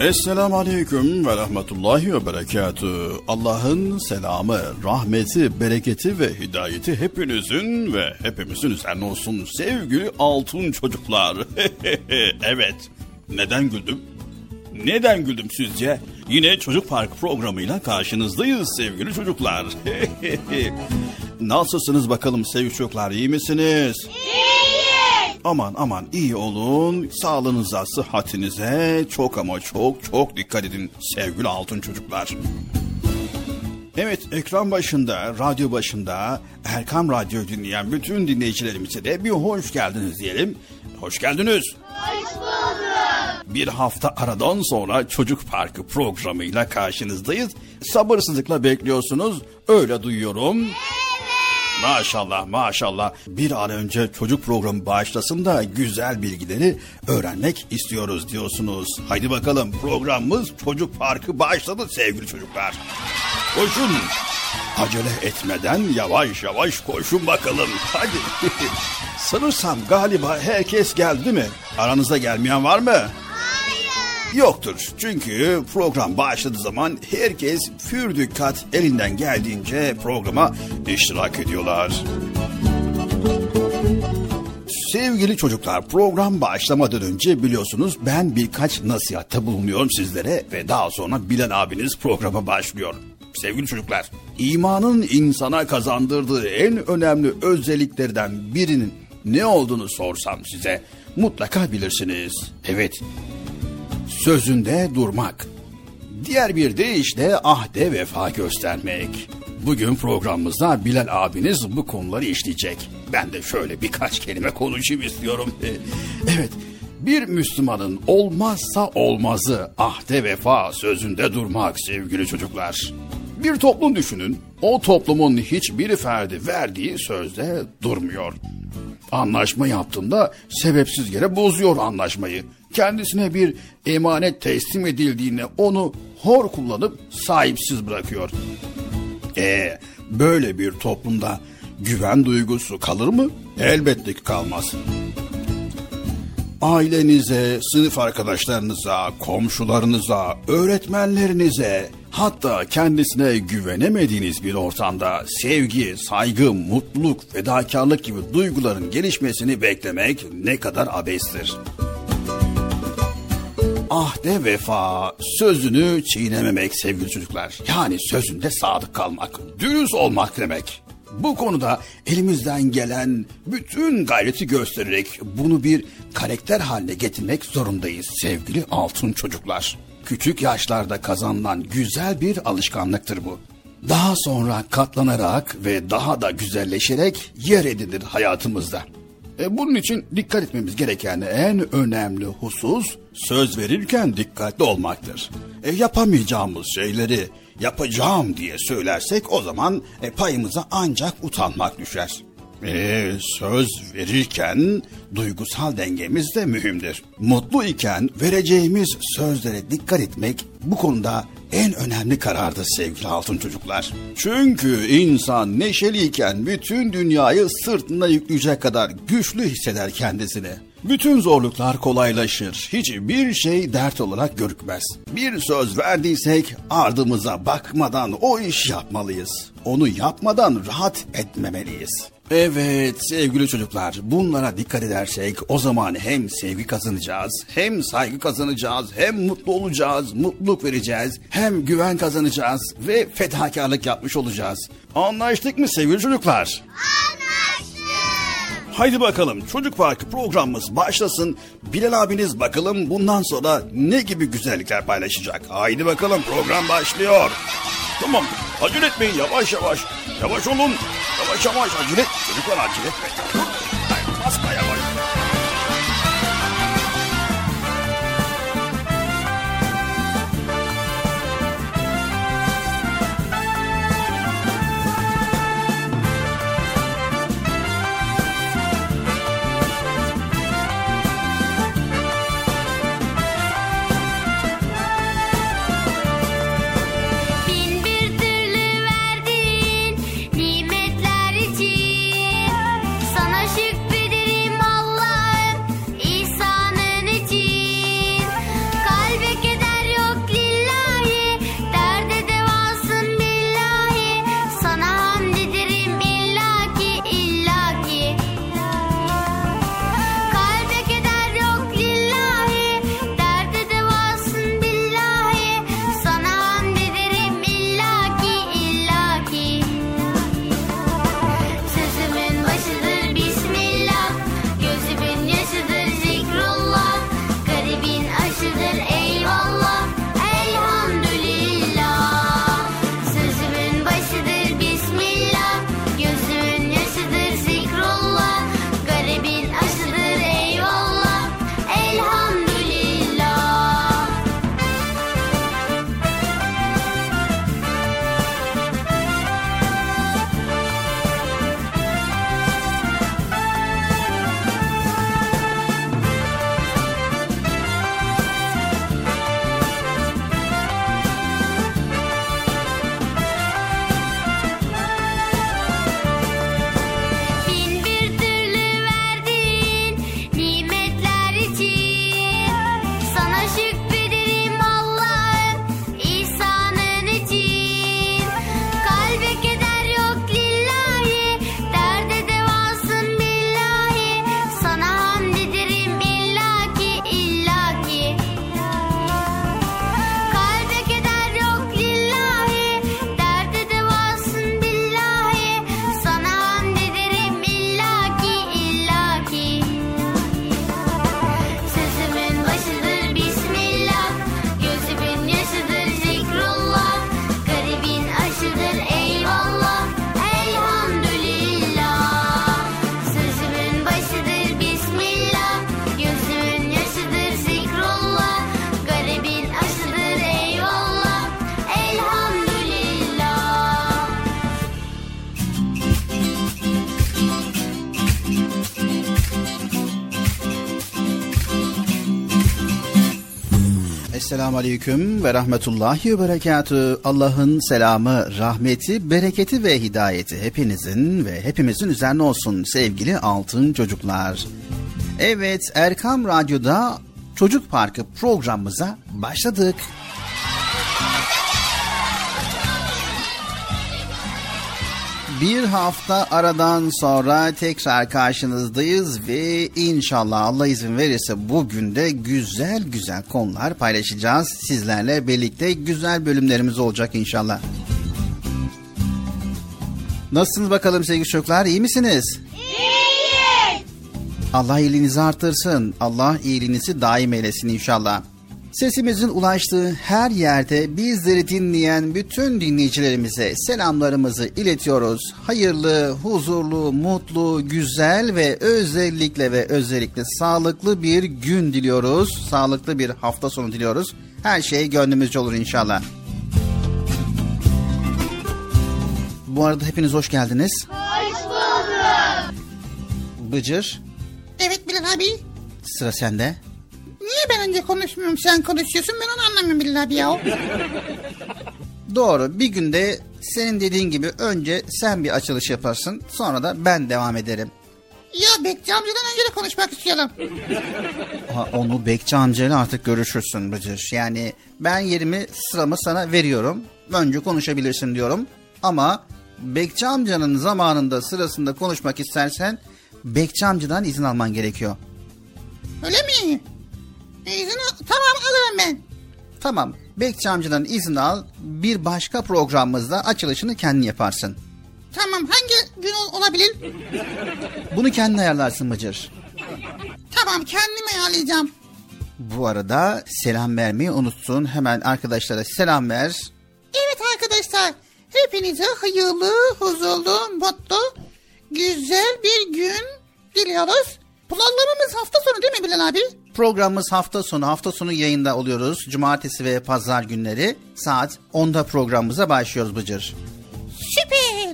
Esselamu Aleyküm ve Rahmetullahi ve Berekatü. Allah'ın selamı, rahmeti, bereketi ve hidayeti hepinizin ve hepimizin üzerine olsun sevgili altın çocuklar. evet, neden güldüm? Neden güldüm sizce? Yine Çocuk Park programıyla karşınızdayız sevgili çocuklar. Nasılsınız bakalım sevgili çocuklar, iyi misiniz? Aman aman iyi olun. Sağlığınıza, sıhhatinize çok ama çok çok dikkat edin sevgili altın çocuklar. Evet ekran başında, radyo başında Erkam Radyo dinleyen bütün dinleyicilerimize de bir hoş geldiniz diyelim. Hoş geldiniz. Hoş bulduk. Bir hafta aradan sonra Çocuk Parkı programıyla karşınızdayız. Sabırsızlıkla bekliyorsunuz. Öyle duyuyorum. Maşallah maşallah bir an önce çocuk programı başlasın da güzel bilgileri öğrenmek istiyoruz diyorsunuz. Haydi bakalım programımız Çocuk Parkı başladı sevgili çocuklar. Koşun acele etmeden yavaş yavaş koşun bakalım hadi. Sanırsam galiba herkes geldi mi? Aranızda gelmeyen var mı? Yoktur. Çünkü program başladığı zaman herkes pür dikkat elinden geldiğince programa iştirak ediyorlar. Sevgili çocuklar program başlamadan önce biliyorsunuz ben birkaç nasihatte bulunuyorum sizlere ve daha sonra Bilal abiniz programa başlıyor. Sevgili çocuklar, imanın insana kazandırdığı en önemli özelliklerden birinin ne olduğunu sorsam size mutlaka bilirsiniz. Evet, sözünde durmak. Diğer bir deyişle ahde vefa göstermek. Bugün programımızda Bilal abiniz bu konuları işleyecek. Ben de şöyle birkaç kelime konuşayım istiyorum. Evet, bir Müslümanın olmazsa olmazı ahde vefa sözünde durmak sevgili çocuklar. Bir toplum düşünün, o toplumun hiçbir ferdi verdiği sözde durmuyor. Anlaşma yaptığında sebepsiz yere bozuyor anlaşmayı. Kendisine bir emanet teslim edildiğinde onu hor kullanıp sahipsiz bırakıyor. E böyle bir toplumda güven duygusu kalır mı? Elbette ki kalmaz. Ailenize, sınıf arkadaşlarınıza, komşularınıza, öğretmenlerinize, hatta kendisine güvenemediğiniz bir ortamda sevgi, saygı, mutluluk, fedakarlık gibi duyguların gelişmesini beklemek ne kadar abestir. Ahde vefa, sözünü çiğnememek sevgili çocuklar. Yani sözünde sadık kalmak, dürüst olmak demek. Bu konuda elimizden gelen bütün gayreti göstererek bunu bir karakter haline getirmek zorundayız sevgili altın çocuklar. Küçük yaşlarda kazanılan güzel bir alışkanlıktır bu. Daha sonra katlanarak ve daha da güzelleşerek yer edinir hayatımızda. E, bunun için dikkat etmemiz gereken en önemli husus söz verirken dikkatli olmaktır. E, yapamayacağımız şeyleri yapacağım diye söylersek o zaman e, payımıza ancak utanmak düşer. E, söz verirken duygusal dengemiz de mühimdir. Mutlu iken vereceğimiz sözlere dikkat etmek bu konuda en önemli karardır sevgili altın çocuklar. Çünkü insan neşeliyken bütün dünyayı sırtına yükleyecek kadar güçlü hisseder kendisini. Bütün zorluklar kolaylaşır. Hiçbir şey dert olarak görükmez. Bir söz verdiysek ardımıza bakmadan o iş yapmalıyız. Onu yapmadan rahat etmemeliyiz. Evet sevgili çocuklar bunlara dikkat edersek o zaman hem sevgi kazanacağız hem saygı kazanacağız hem mutlu olacağız mutluluk vereceğiz hem güven kazanacağız ve fedakarlık yapmış olacağız. Anlaştık mı sevgili çocuklar? Haydi bakalım Çocuk Parkı programımız başlasın. Bilal abiniz bakalım bundan sonra ne gibi güzellikler paylaşacak. Haydi bakalım program başlıyor. Tamam acele etmeyin yavaş yavaş. Yavaş olun. Yavaş yavaş acele. Çocuklar acele etmeyin. Esselamu Aleyküm ve Rahmetullahi ve Berekatü. Allah'ın selamı, rahmeti, bereketi ve hidayeti hepinizin ve hepimizin üzerine olsun sevgili altın çocuklar. Evet Erkam Radyo'da Çocuk Parkı programımıza başladık. Bir hafta aradan sonra tekrar karşınızdayız ve inşallah Allah izin verirse bugün de güzel güzel konular paylaşacağız. Sizlerle birlikte güzel bölümlerimiz olacak inşallah. Nasılsınız bakalım sevgili çocuklar iyi misiniz? İyiyiz. Allah iyiliğinizi artırsın. Allah iyiliğinizi daim eylesin inşallah. Sesimizin ulaştığı her yerde bizleri dinleyen bütün dinleyicilerimize selamlarımızı iletiyoruz. Hayırlı, huzurlu, mutlu, güzel ve özellikle ve özellikle sağlıklı bir gün diliyoruz. Sağlıklı bir hafta sonu diliyoruz. Her şey gönlümüzce olur inşallah. Bu arada hepiniz hoş geldiniz. Hoş bulduk. Bıcır, Evet Bilal abi. sıra sende. Niye ben önce konuşmuyorum sen konuşuyorsun ben onu anlamıyorum Bilal abi ya. Doğru. Bir günde senin dediğin gibi önce sen bir açılış yaparsın. Sonra da ben devam ederim. Ya Bekçi amcadan önce de konuşmak istiyorum. Ha, onu Bekçi amcayla artık görüşürsün Bıcır. Yani ben yerimi sıramı sana veriyorum. Önce konuşabilirsin diyorum. Ama Bekçi amcanın zamanında sırasında konuşmak istersen Bekçi amcadan izin alman gerekiyor. Öyle mi? İzin al- tamam alırım ben. Tamam Bekçi amcadan izin al. Bir başka programımızda açılışını kendin yaparsın. Tamam hangi gün ol- olabilir? Bunu kendin ayarlarsın Bıcır. Tamam kendim ayarlayacağım. Bu arada selam vermeyi unutsun. Hemen arkadaşlara selam ver. Evet arkadaşlar hepinize hayırlı, huzurlu, mutlu, güzel bir gün diliyoruz. Planlarımız hafta sonu değil mi Bilal abi? Programımız hafta sonu. Hafta sonu yayında oluyoruz. Cumartesi ve pazar günleri saat 10'da programımıza başlıyoruz Bıcır. Süper.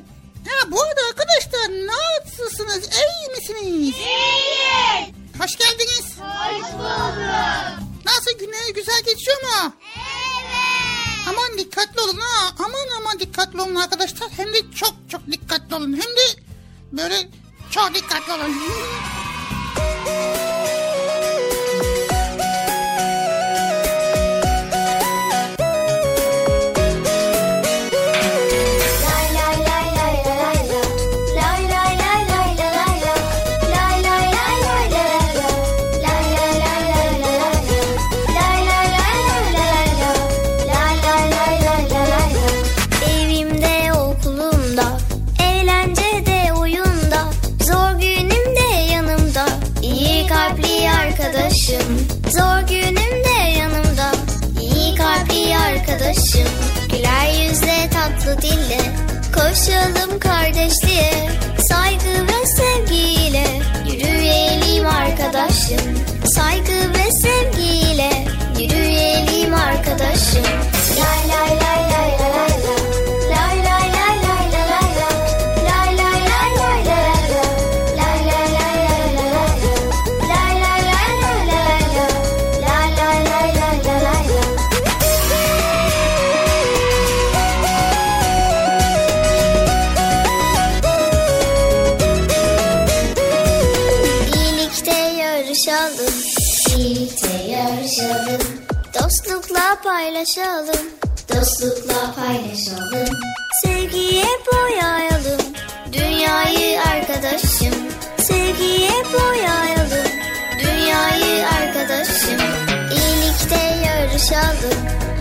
Ha bu arada arkadaşlar nasılsınız? İyi misiniz? İyi. Hoş geldiniz. Hoş bulduk. Nasıl günler güzel geçiyor mu? Evet. Aman dikkatli olun ha. Aman aman dikkatli olun arkadaşlar. Hem de çok çok dikkatli olun. Hem de böyle çok dikkatli olun. tatlı dille koşalım kardeşliğe. Saygı ve paylaşalım, dostlukla paylaşalım. Sevgiye boyayalım, dünyayı arkadaşım. Sevgiye boyayalım, dünyayı arkadaşım. İyilikte yarışalım,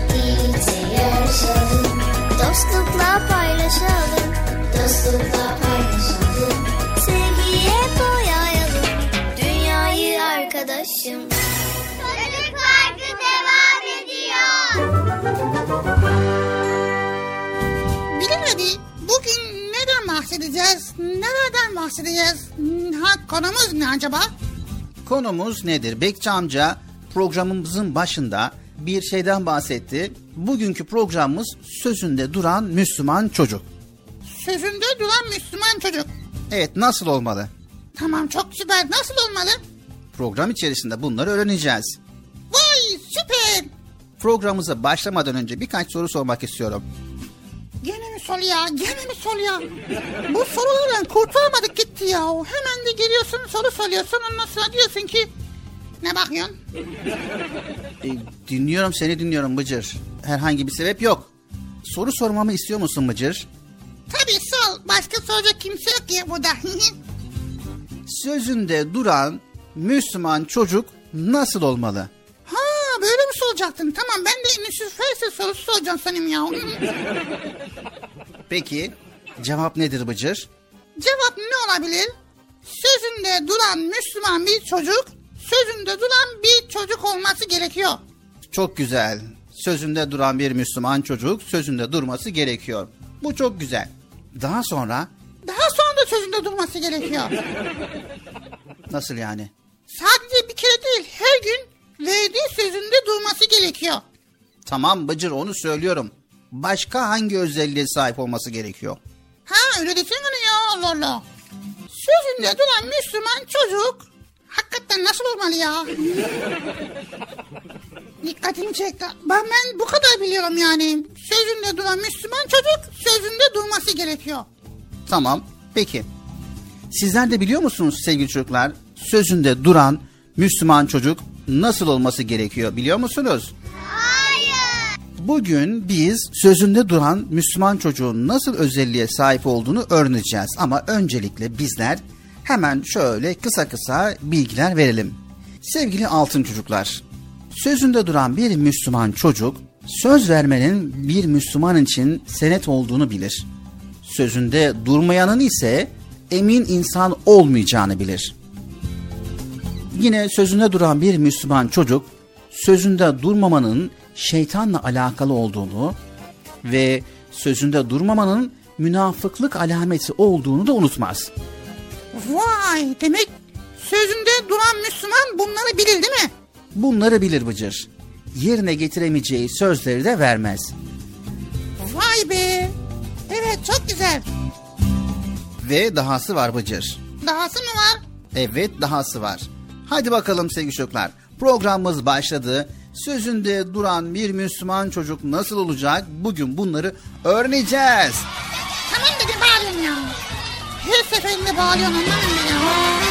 birlikte yarışalım. Dostlukla paylaşalım, dostlukla paylaşalım. Sevgiye boyayalım, dünyayı arkadaşım. Abi bugün neden bahsedeceğiz? Nereden bahsedeceğiz? Ha, konumuz ne acaba? Konumuz nedir? Bekçi amca programımızın başında bir şeyden bahsetti. Bugünkü programımız sözünde duran Müslüman çocuk. Sözünde duran Müslüman çocuk. Evet nasıl olmalı? Tamam çok süper. Nasıl olmalı? Program içerisinde bunları öğreneceğiz. Vay süper. Programımıza başlamadan önce birkaç soru sormak istiyorum. Gene mi sol ya? Gene mi sol ya? Bu sorulardan kurtulamadık gitti ya. Hemen de geliyorsun soru soruyorsun. Ondan sonra diyorsun ki ne bakıyorsun? E, dinliyorum seni dinliyorum Bıcır. Herhangi bir sebep yok. Soru sormamı istiyor musun Bıcır? Tabii sol. Başka soracak kimse yok ya burada. Sözünde duran Müslüman çocuk nasıl olmalı? Böyle mi soracaktın? Tamam ben de Yusuf Faysal sorusu soracağım sanırım ya. Peki cevap nedir Bıcır? Cevap ne olabilir? Sözünde duran Müslüman bir çocuk, sözünde duran bir çocuk olması gerekiyor. Çok güzel. Sözünde duran bir Müslüman çocuk sözünde durması gerekiyor. Bu çok güzel. Daha sonra Daha sonra da sözünde durması gerekiyor. nasıl yani? Sadece bir kere değil, her gün verdiği sözünde durması gerekiyor. Tamam Bıcır onu söylüyorum. Başka hangi özelliğe sahip olması gerekiyor? Ha öyle desene ya Allah Allah. Sözünde duran Müslüman çocuk hakikaten nasıl olmalı ya? Dikkatimi çekti. Ben, ben bu kadar biliyorum yani. Sözünde duran Müslüman çocuk sözünde durması gerekiyor. Tamam. Peki. Sizler de biliyor musunuz sevgili çocuklar? Sözünde duran Müslüman çocuk nasıl olması gerekiyor biliyor musunuz? Hayır. Bugün biz sözünde duran Müslüman çocuğun nasıl özelliğe sahip olduğunu öğreneceğiz. Ama öncelikle bizler hemen şöyle kısa kısa bilgiler verelim. Sevgili altın çocuklar, sözünde duran bir Müslüman çocuk söz vermenin bir Müslüman için senet olduğunu bilir. Sözünde durmayanın ise emin insan olmayacağını bilir. Yine sözünde duran bir Müslüman çocuk sözünde durmamanın şeytanla alakalı olduğunu ve sözünde durmamanın münafıklık alameti olduğunu da unutmaz. Vay demek sözünde duran Müslüman bunları bilir değil mi? Bunları bilir Bıcır. Yerine getiremeyeceği sözleri de vermez. Vay be. Evet çok güzel. Ve dahası var Bıcır. Dahası mı var? Evet dahası var. Hadi bakalım sevgili çocuklar. Programımız başladı. Sözünde duran bir Müslüman çocuk nasıl olacak? Bugün bunları öğreneceğiz. Tamam dedim bağırıyorum ya. Her seferinde bağırıyorsun anlamıyorum ya.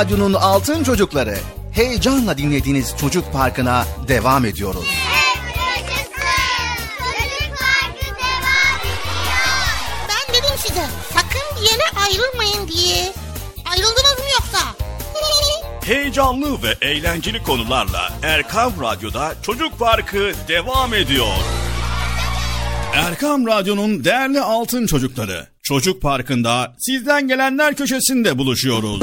Radyo'nun Altın Çocukları. Heyecanla dinlediğiniz Çocuk Parkı'na devam ediyoruz. Çocuk Parkı devam ediyor. Ben dedim size sakın bir yere ayrılmayın diye. Ayrıldınız mı yoksa? Heyecanlı ve eğlenceli konularla Erkam Radyo'da Çocuk Parkı devam ediyor. Erkam Radyo'nun değerli altın çocukları. Çocuk Parkı'nda sizden gelenler köşesinde buluşuyoruz.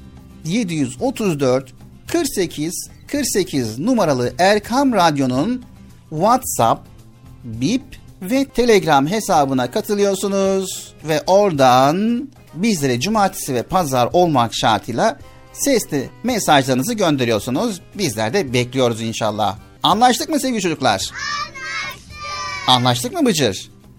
734 48 48 numaralı Erkam Radyo'nun WhatsApp, Bip ve Telegram hesabına katılıyorsunuz ve oradan bizlere cumartesi ve pazar olmak şartıyla sesli mesajlarınızı gönderiyorsunuz. Bizler de bekliyoruz inşallah. Anlaştık mı sevgili çocuklar? Anlaştık. Anlaştık mı Bıcır?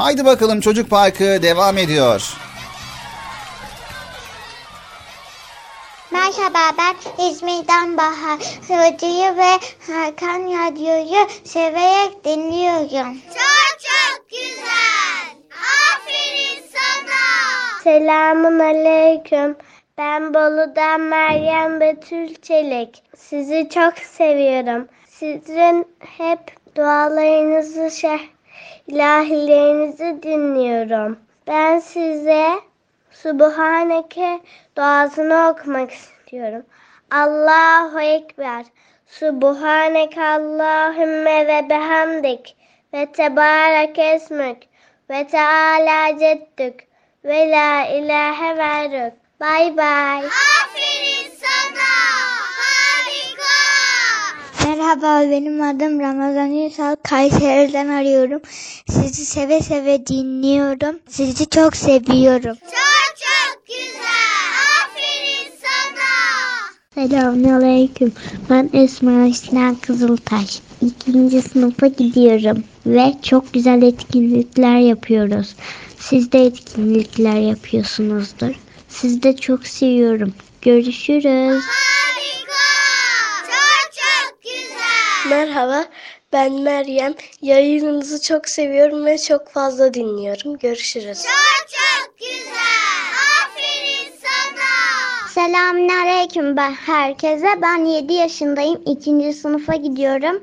Haydi bakalım Çocuk Parkı devam ediyor. Merhaba ben İzmir'den Bahar. Radyoyu ve Hakan Radyo'yu severek dinliyorum. Çok çok güzel. Aferin sana. Selamun aleyküm. Ben Bolu'dan Meryem Betül Çelik. Sizi çok seviyorum. Sizin hep dualarınızı, şeh, ilahilerinizi dinliyorum. Ben size Subhaneke duasını okumak istiyorum. Allahu Ekber. Subhaneke Allahümme ve behamdik. Ve tebarek esmük. Ve teala ceddük. Ve la ilahe verrük. Bay bay. Aferin sana. Merhaba benim adım Ramazan Ünsal. Kayseri'den arıyorum. Sizi seve seve dinliyorum. Sizi çok seviyorum. Çok çok güzel. Aferin sana. Selamünaleyküm. Ben Esma Sinan Kızıltaş. İkinci sınıfa gidiyorum ve çok güzel etkinlikler yapıyoruz. Siz de etkinlikler yapıyorsunuzdur. Sizi de çok seviyorum. Görüşürüz. Harika. Merhaba, ben Meryem. Yayınınızı çok seviyorum ve çok fazla dinliyorum. Görüşürüz. Çok çok güzel. Aferin sana. Selamünaleyküm ben herkese. Ben 7 yaşındayım. 2. sınıfa gidiyorum.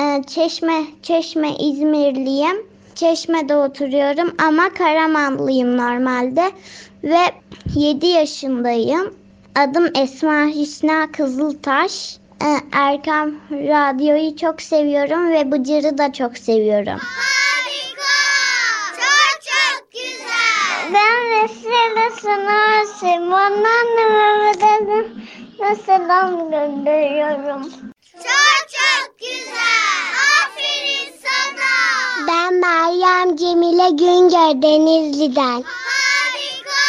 Ee, Çeşme, Çeşme İzmirliyim. Çeşme'de oturuyorum ama Karamanlıyım normalde. Ve 7 yaşındayım. Adım Esma Hüsna Kızıltaş. Ee, Erkam Radyo'yu çok seviyorum ve Bıcır'ı da çok seviyorum. Harika. Çok çok güzel. Ben Vesile Sınır Simon anneme nasıl gönderiyorum. Çok çok güzel. Aferin sana. Ben Meryem Cemile Güngör Denizli'den. Harika.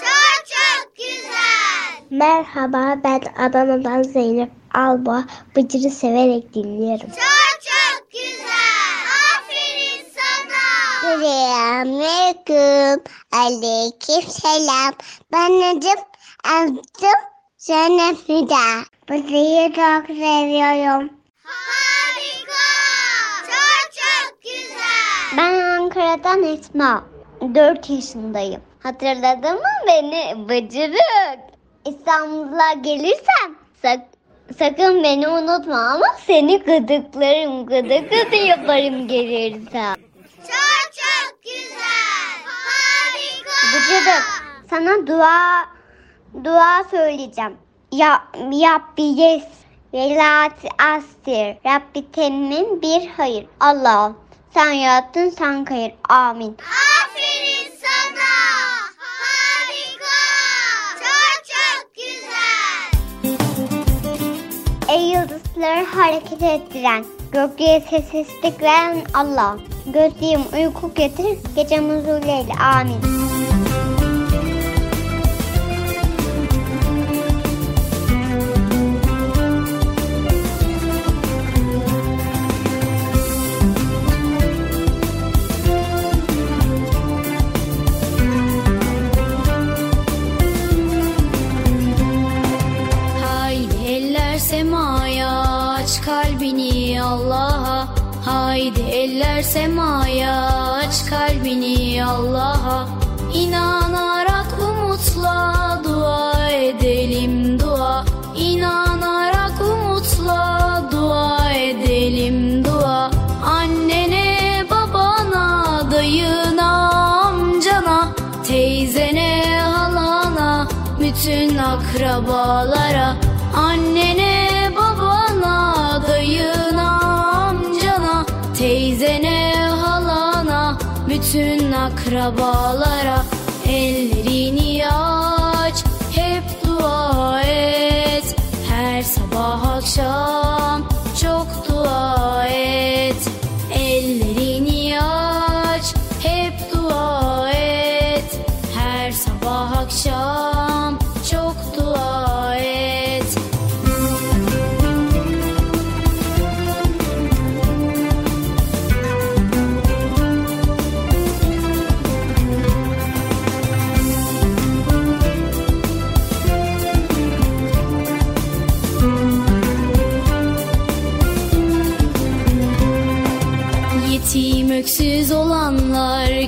Çok çok güzel. Merhaba ben Adana'dan Zeynep Alba. Bıcır'ı severek dinliyorum. Çok çok güzel. Aferin sana. Selamünaleyküm. Aleyküm selam. Ben Necip Abdüm Zeynep Nida. Bıcır'ı çok seviyorum. Harika. Çok çok güzel. Ben Ankara'dan Esma. 4 yaşındayım. Hatırladın mı beni bıcırık? İstanbul'a gelirsem sak- sakın beni unutma ama seni gıdıklarım gıdık gıdı yaparım gelirsem. Çok çok güzel. Harika. Bıcırık sana dua dua söyleyeceğim. Ya Rabbi yes velati astir. Rabbi temmin bir hayır. Allah'ım sen yarattın sen hayır. Amin. Aferin sana. Yıldızları hareket ettiren, gökyüzü sessizlik veren Allah. Gözlüğüm uyku getir, gecem huzuruyla amin. Eller semaya aç kalbini Allah'a. İnanarak umutla dua edelim dua. İnanarak umutla dua edelim dua. Annene babana dayına amcana Teyzene halana bütün akrabalara. Annene akrabalara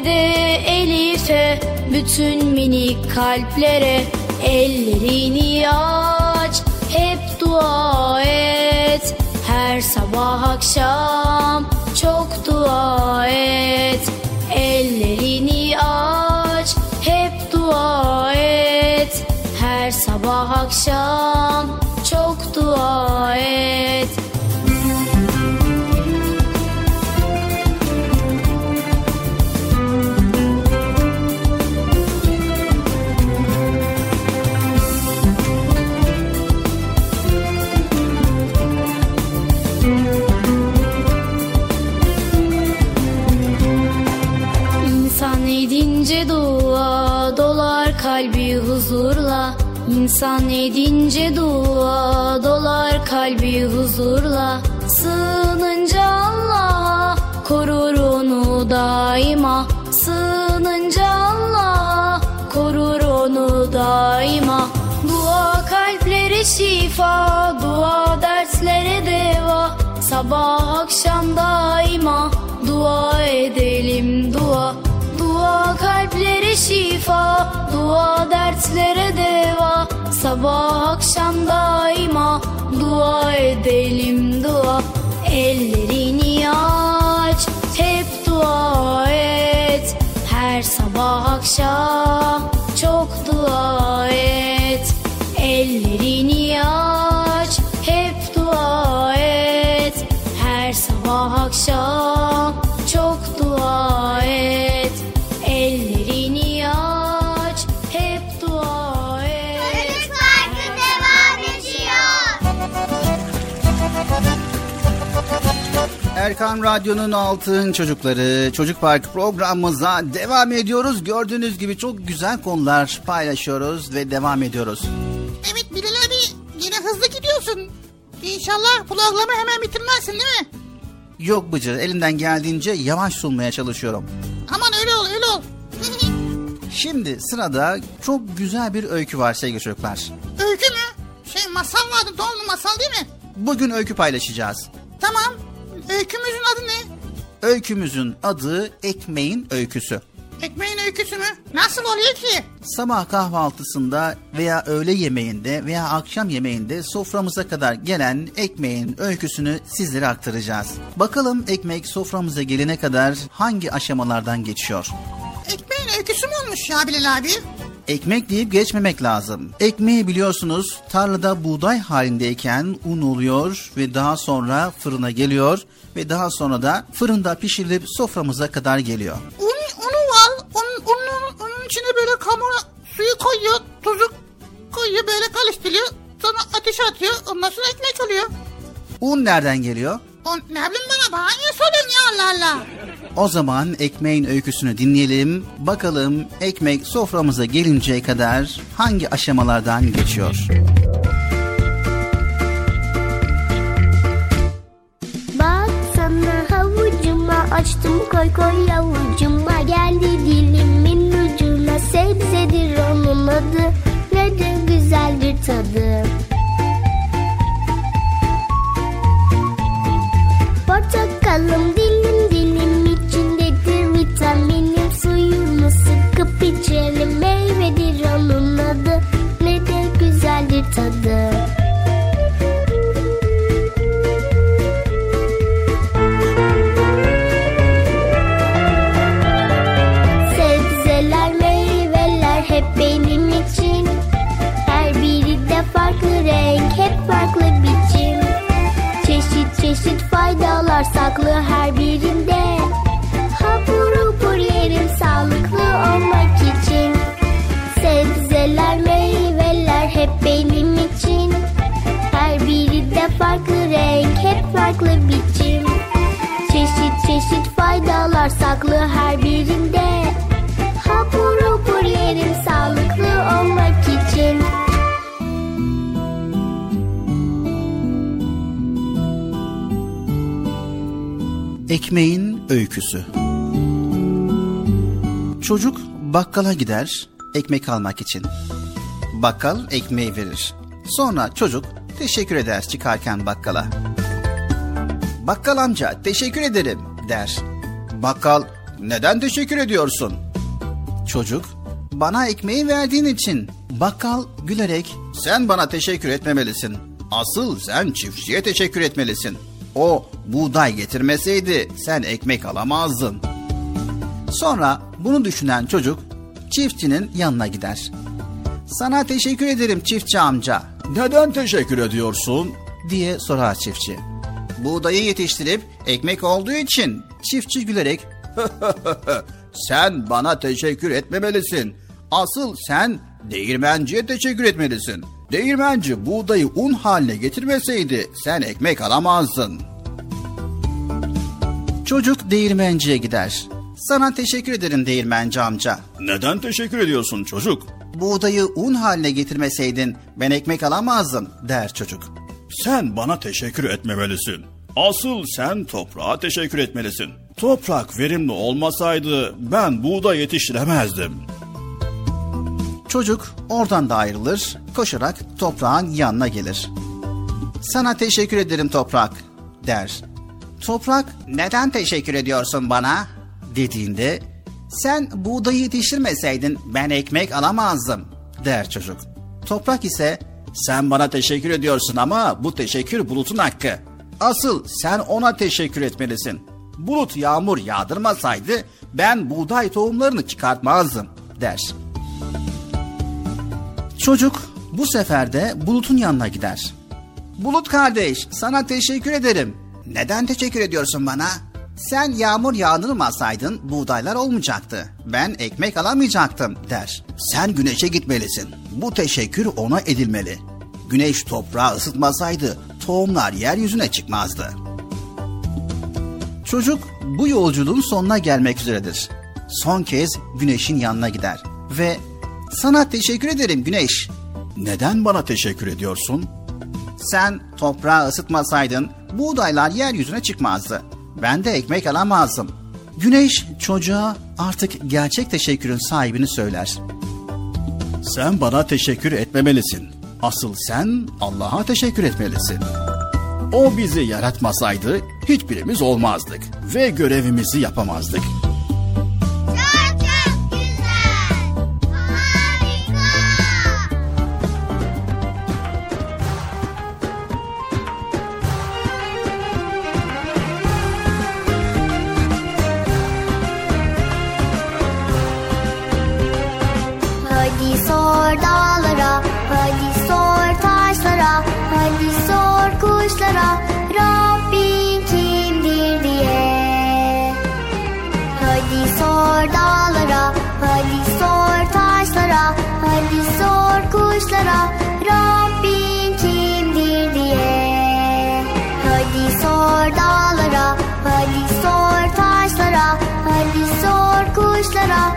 Ahmet'e, Elif'e bütün minik kalplere Ellerini aç, hep dua et. Her sabah akşam çok dua et. Ellerini aç, hep dua et. Her sabah akşam çok dua et İnsan edince dua dolar kalbi huzurla. Sığınınca Allah'a korur onu daima. Sığınınca Allah'a korur onu daima. Dua kalplere şifa, dua derslere deva. Sabah akşam daima dua edelim dua. Dua kalplere şifa, dua dertlere deva Sabah akşam daima dua edelim dua. Ellerini aç, hep dua et. Her sabah akşam çok dua et. Ellerini aç, hep dua et. Her sabah akşam Erkan Radyo'nun altın çocukları Çocuk Park programımıza devam ediyoruz. Gördüğünüz gibi çok güzel konular paylaşıyoruz ve devam ediyoruz. Evet Bilal abi yine hızlı gidiyorsun. İnşallah programı hemen bitirmezsin değil mi? Yok Bıcır elimden geldiğince yavaş sunmaya çalışıyorum. Aman öyle ol öyle ol. Şimdi sırada çok güzel bir öykü var sevgili çocuklar. Öykü mü? Şey masal vardı doğumlu masal değil mi? Bugün öykü paylaşacağız. Tamam. Öykümüzün adı ne? Öykümüzün adı Ekmeğin Öyküsü. Ekmeğin öyküsü mü? Nasıl oluyor ki? Sabah kahvaltısında veya öğle yemeğinde veya akşam yemeğinde soframıza kadar gelen ekmeğin öyküsünü sizlere aktaracağız. Bakalım ekmek soframıza gelene kadar hangi aşamalardan geçiyor? Ekmeğin öyküsü mü olmuş ya Bilal abi? Ekmek deyip geçmemek lazım. Ekmeği biliyorsunuz tarlada buğday halindeyken un oluyor ve daha sonra fırına geliyor ve daha sonra da fırında pişirilip soframıza kadar geliyor. Un, unu var. Un, unun, unun içine böyle kamera suyu koyuyor. Tuzu koyuyor böyle karıştırıyor. Sonra ateşe atıyor. Ondan sonra ekmek oluyor. Un nereden geliyor? O, ne bileyim bana bana niye soruyorsun ya Allah Allah. O zaman ekmeğin öyküsünü dinleyelim. Bakalım ekmek soframıza gelinceye kadar hangi aşamalardan geçiyor? Baksana havucuma açtım koy koy yavucuma geldi dilimin ucuna sebzedir onun adı ne de güzeldir tadı. Portakalım dilim dilim içindedir vitaminim. Suyunu sıkıp içelim meyvedir onun adı. Ne de güzeldir tadı. Sebzeler, meyveler hep benim için. Her biri de farklı renk, hep farklı biçim. Çeşit çeşit faydalar saklı her birinde. Hapur hapur yerim sağlıklı olmak için. Sebzeler, meyveler hep benim için. Her biri de farklı renk, hep farklı biçim. Çeşit çeşit faydalar saklı her birinde Ekmeğin öyküsü. Çocuk bakkala gider ekmek almak için. Bakkal ekmeği verir. Sonra çocuk teşekkür eder çıkarken bakkala. Bakkal amca teşekkür ederim der. Bakkal neden teşekkür ediyorsun? Çocuk bana ekmeği verdiğin için. Bakkal gülerek sen bana teşekkür etmemelisin. Asıl sen çiftçiye teşekkür etmelisin. O buğday getirmeseydi sen ekmek alamazdın. Sonra bunu düşünen çocuk çiftçinin yanına gider. Sana teşekkür ederim çiftçi amca Neden teşekkür ediyorsun? diye sorar çiftçi. Buğdayı yetiştirip ekmek olduğu için çiftçi gülerek Sen bana teşekkür etmemelisin. Asıl sen değirmenciye teşekkür etmelisin. Değirmenci buğdayı un haline getirmeseydi sen ekmek alamazdın. Çocuk değirmenciye gider. Sana teşekkür ederim değirmenci amca. Neden teşekkür ediyorsun çocuk? Buğdayı un haline getirmeseydin ben ekmek alamazdım der çocuk. Sen bana teşekkür etmemelisin. Asıl sen toprağa teşekkür etmelisin. Toprak verimli olmasaydı ben buğday yetiştiremezdim. Çocuk oradan da ayrılır, koşarak toprağın yanına gelir. Sana teşekkür ederim toprak der. Toprak neden teşekkür ediyorsun bana dediğinde sen buğdayı yetiştirmeseydin ben ekmek alamazdım der çocuk. Toprak ise sen bana teşekkür ediyorsun ama bu teşekkür bulutun hakkı. Asıl sen ona teşekkür etmelisin. Bulut yağmur yağdırmasaydı ben buğday tohumlarını çıkartmazdım der. Çocuk bu sefer de Bulut'un yanına gider. Bulut kardeş sana teşekkür ederim. Neden teşekkür ediyorsun bana? Sen yağmur yağdırmasaydın buğdaylar olmayacaktı. Ben ekmek alamayacaktım der. Sen güneşe gitmelisin. Bu teşekkür ona edilmeli. Güneş toprağı ısıtmasaydı tohumlar yeryüzüne çıkmazdı. Çocuk bu yolculuğun sonuna gelmek üzeredir. Son kez güneşin yanına gider ve sana teşekkür ederim güneş. Neden bana teşekkür ediyorsun? Sen toprağı ısıtmasaydın buğdaylar yeryüzüne çıkmazdı. Ben de ekmek alamazdım. Güneş çocuğa artık gerçek teşekkürün sahibini söyler. Sen bana teşekkür etmemelisin. Asıl sen Allah'a teşekkür etmelisin. O bizi yaratmasaydı hiçbirimiz olmazdık ve görevimizi yapamazdık. Kuşlara, Rabbin kimdir diye. Hadi sor dağlara, hadi sor taşlara, hadi sor kuşlara,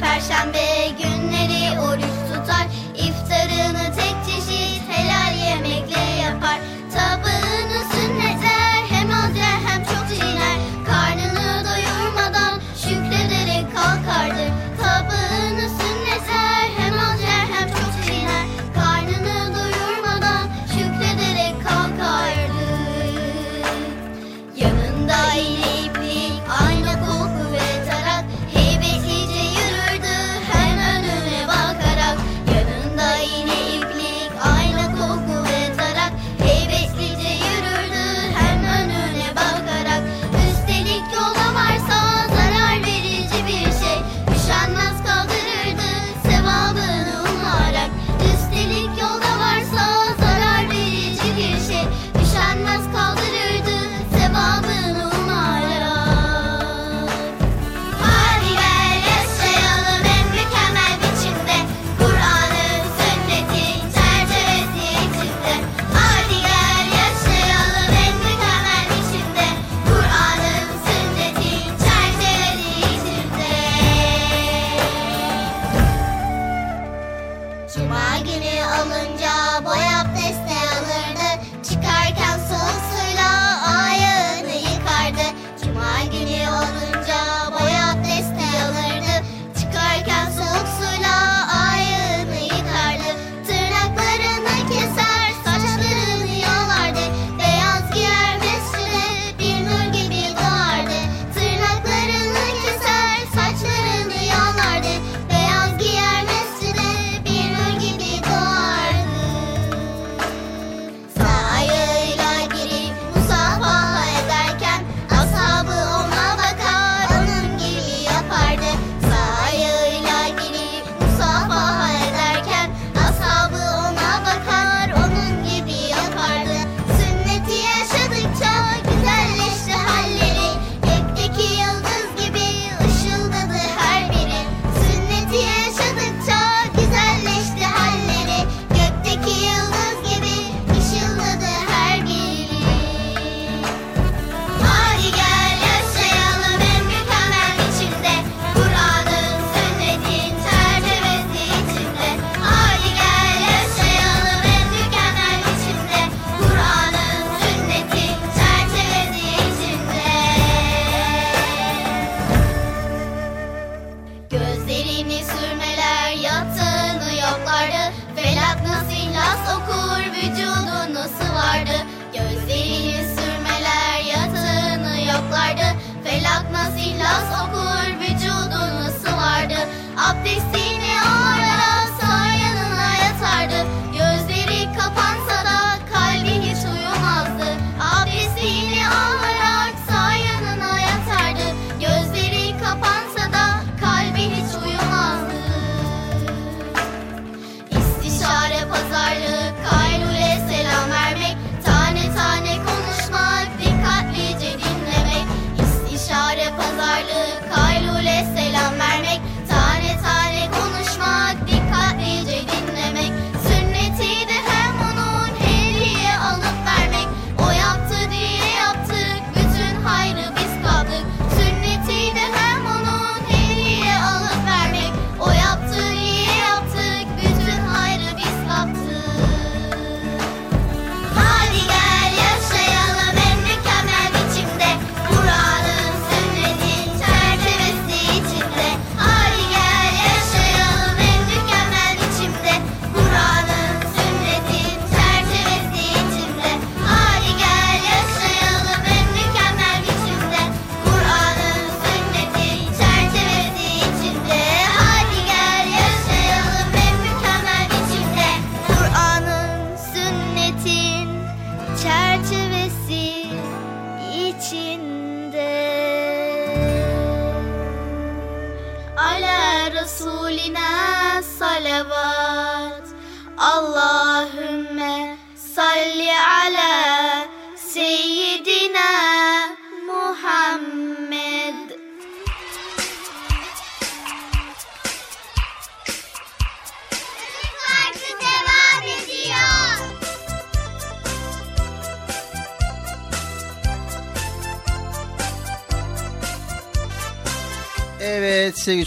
Perşembe.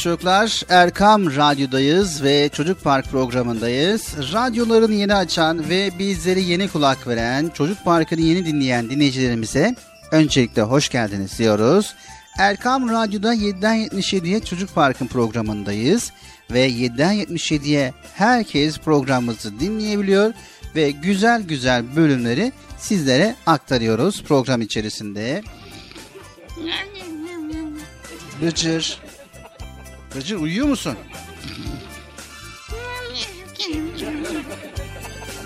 Çocuklar Erkam Radyo'dayız ve Çocuk Park programındayız. Radyolarını yeni açan ve bizleri yeni kulak veren, Çocuk Parkı'nı yeni dinleyen dinleyicilerimize öncelikle hoş geldiniz diyoruz. Erkam Radyo'da 7'den 77'ye Çocuk Park'ın programındayız ve 7'den 77'ye herkes programımızı dinleyebiliyor ve güzel güzel bölümleri sizlere aktarıyoruz program içerisinde. Bıcır. Bıcır uyuyor musun?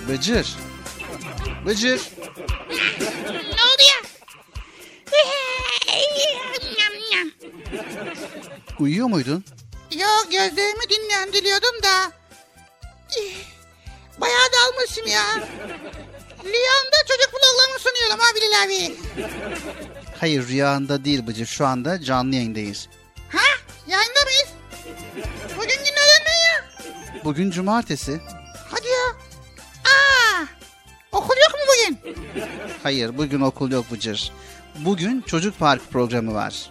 Bıcır. Bıcır. Ne oldu ya? Uyuyor muydun? Yok gözlerimi dinlendiriyordum da. Bayağı dalmışım ya. Rüyamda çocuk vloglarını sunuyorum ha Bilal abi. Hayır rüyanda değil Bıcır. Şu anda canlı yayındayız. Yayında mıyız? Bugün günlerden ne ya? Bugün cumartesi. Hadi ya. Aa, okul yok mu bugün? Hayır bugün okul yok Bıcır. Bugün çocuk park programı var.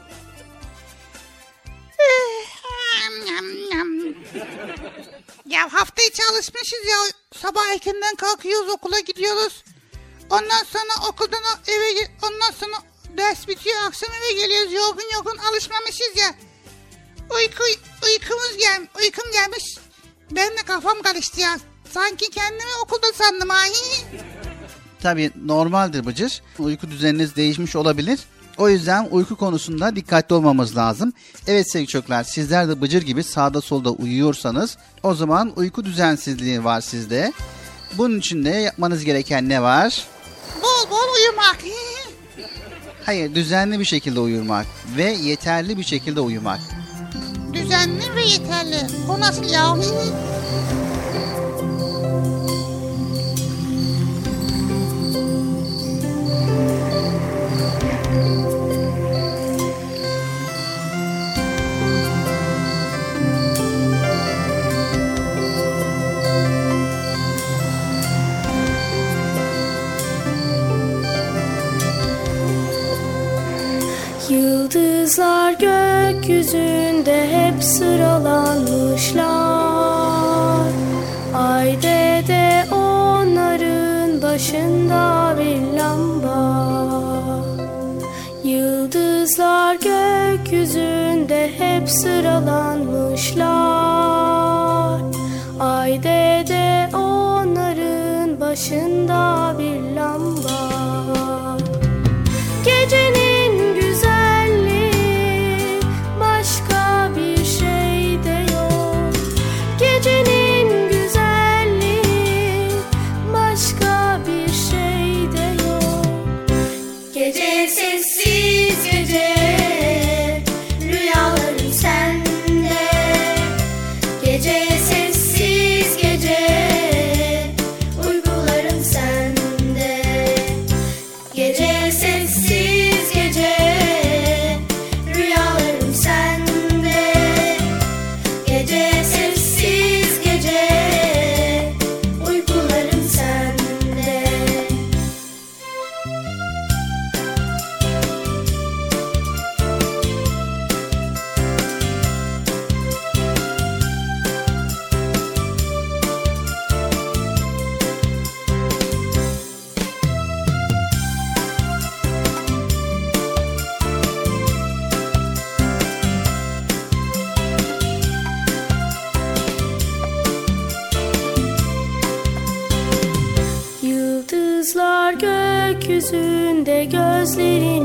Ya hafta içi alışmışız ya. Sabah erkenden kalkıyoruz okula gidiyoruz. Ondan sonra okuldan eve ondan sonra ders bitiyor akşam eve geliyoruz yorgun yorgun alışmamışız ya. Uyku uykumuz gel uykum gelmiş. Ben de kafam karıştı ya. Sanki kendimi okulda sandım ha. Tabii normaldir Bıcır. Uyku düzeniniz değişmiş olabilir. O yüzden uyku konusunda dikkatli olmamız lazım. Evet sevgili çocuklar sizler de Bıcır gibi sağda solda uyuyorsanız o zaman uyku düzensizliği var sizde. Bunun için de yapmanız gereken ne var? Bol bol uyumak. Hayır düzenli bir şekilde uyumak ve yeterli bir şekilde uyumak. Düzenli ve yeterli. O nasıl ya? Yıldızlar Gökyüzünde hep sıralanmışlar. Ay dede onların başında bir lamba. Yıldızlar gökyüzünde hep sıralanmışlar. Ay dede onların başında bir lamba. Gökyüzünde gözlerini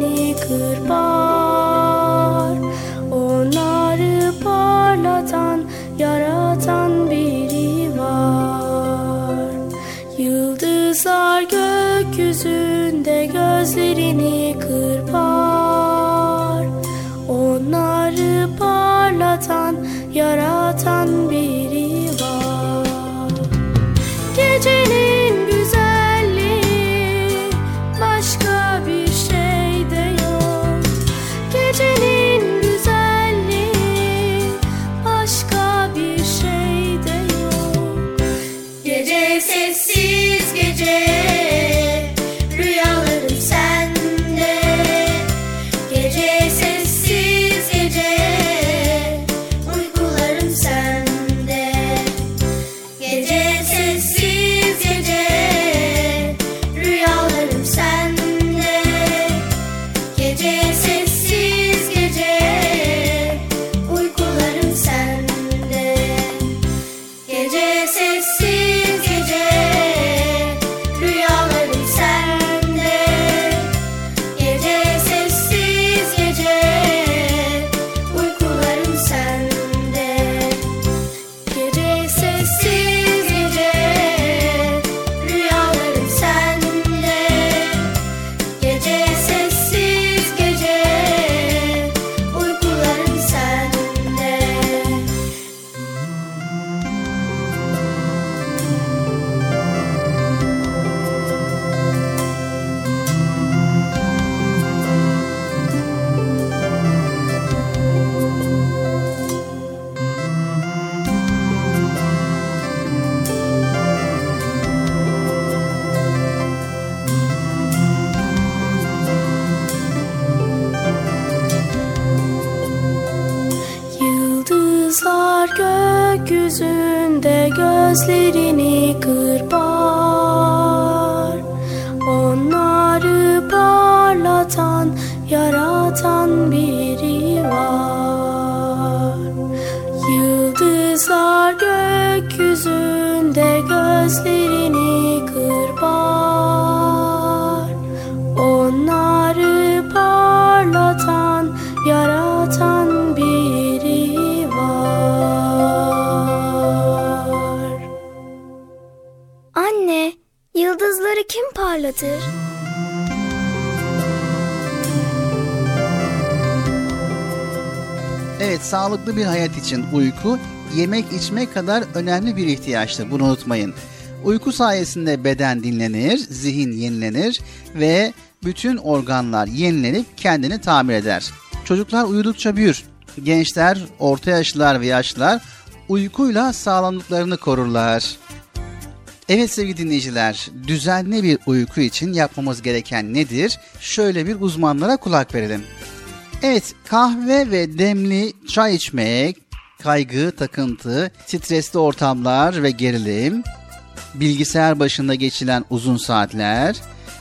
parlatır? Evet sağlıklı bir hayat için uyku yemek içmek kadar önemli bir ihtiyaçtır. Bunu unutmayın. Uyku sayesinde beden dinlenir, zihin yenilenir ve bütün organlar yenilenip kendini tamir eder. Çocuklar uyudukça büyür. Gençler, orta yaşlılar ve yaşlılar uykuyla sağlamlıklarını korurlar. Evet sevgili dinleyiciler, düzenli bir uyku için yapmamız gereken nedir? Şöyle bir uzmanlara kulak verelim. Evet, kahve ve demli çay içmek, kaygı, takıntı, stresli ortamlar ve gerilim, bilgisayar başında geçilen uzun saatler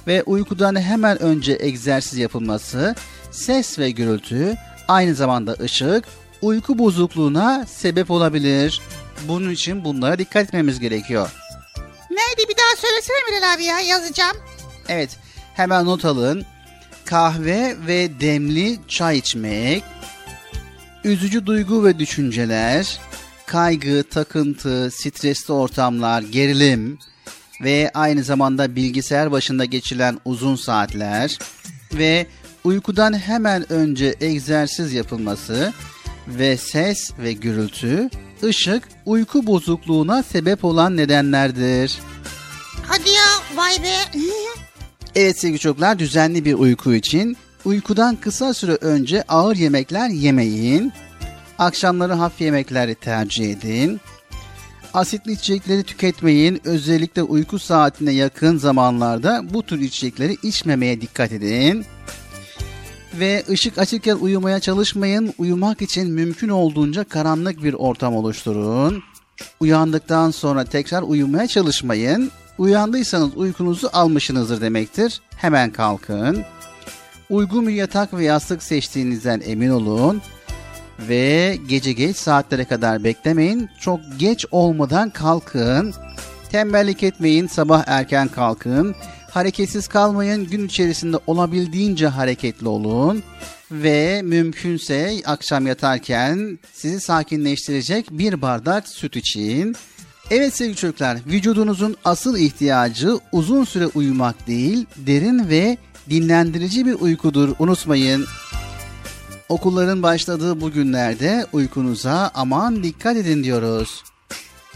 ve uykudan hemen önce egzersiz yapılması, ses ve gürültü, aynı zamanda ışık, uyku bozukluğuna sebep olabilir. Bunun için bunlara dikkat etmemiz gerekiyor. Neydi bir daha söylesene Bilal abi ya yazacağım. Evet hemen not alın. Kahve ve demli çay içmek, üzücü duygu ve düşünceler, kaygı, takıntı, stresli ortamlar, gerilim ve aynı zamanda bilgisayar başında geçilen uzun saatler ve uykudan hemen önce egzersiz yapılması ve ses ve gürültü, ışık uyku bozukluğuna sebep olan nedenlerdir. Hadi ya vay be. Evet sevgili çocuklar düzenli bir uyku için uykudan kısa süre önce ağır yemekler yemeyin. Akşamları hafif yemekleri tercih edin. Asitli içecekleri tüketmeyin. Özellikle uyku saatine yakın zamanlarda bu tür içecekleri içmemeye dikkat edin. Ve ışık açıkken uyumaya çalışmayın. Uyumak için mümkün olduğunca karanlık bir ortam oluşturun. Uyandıktan sonra tekrar uyumaya çalışmayın. Uyandıysanız uykunuzu almışsınızdır demektir. Hemen kalkın. Uygun bir yatak ve yastık seçtiğinizden emin olun. Ve gece geç saatlere kadar beklemeyin. Çok geç olmadan kalkın. Tembellik etmeyin, sabah erken kalkın. Hareketsiz kalmayın, gün içerisinde olabildiğince hareketli olun. Ve mümkünse akşam yatarken sizi sakinleştirecek bir bardak süt için. Evet sevgili çocuklar, vücudunuzun asıl ihtiyacı uzun süre uyumak değil, derin ve dinlendirici bir uykudur. Unutmayın. Okulların başladığı bu günlerde uykunuza aman dikkat edin diyoruz.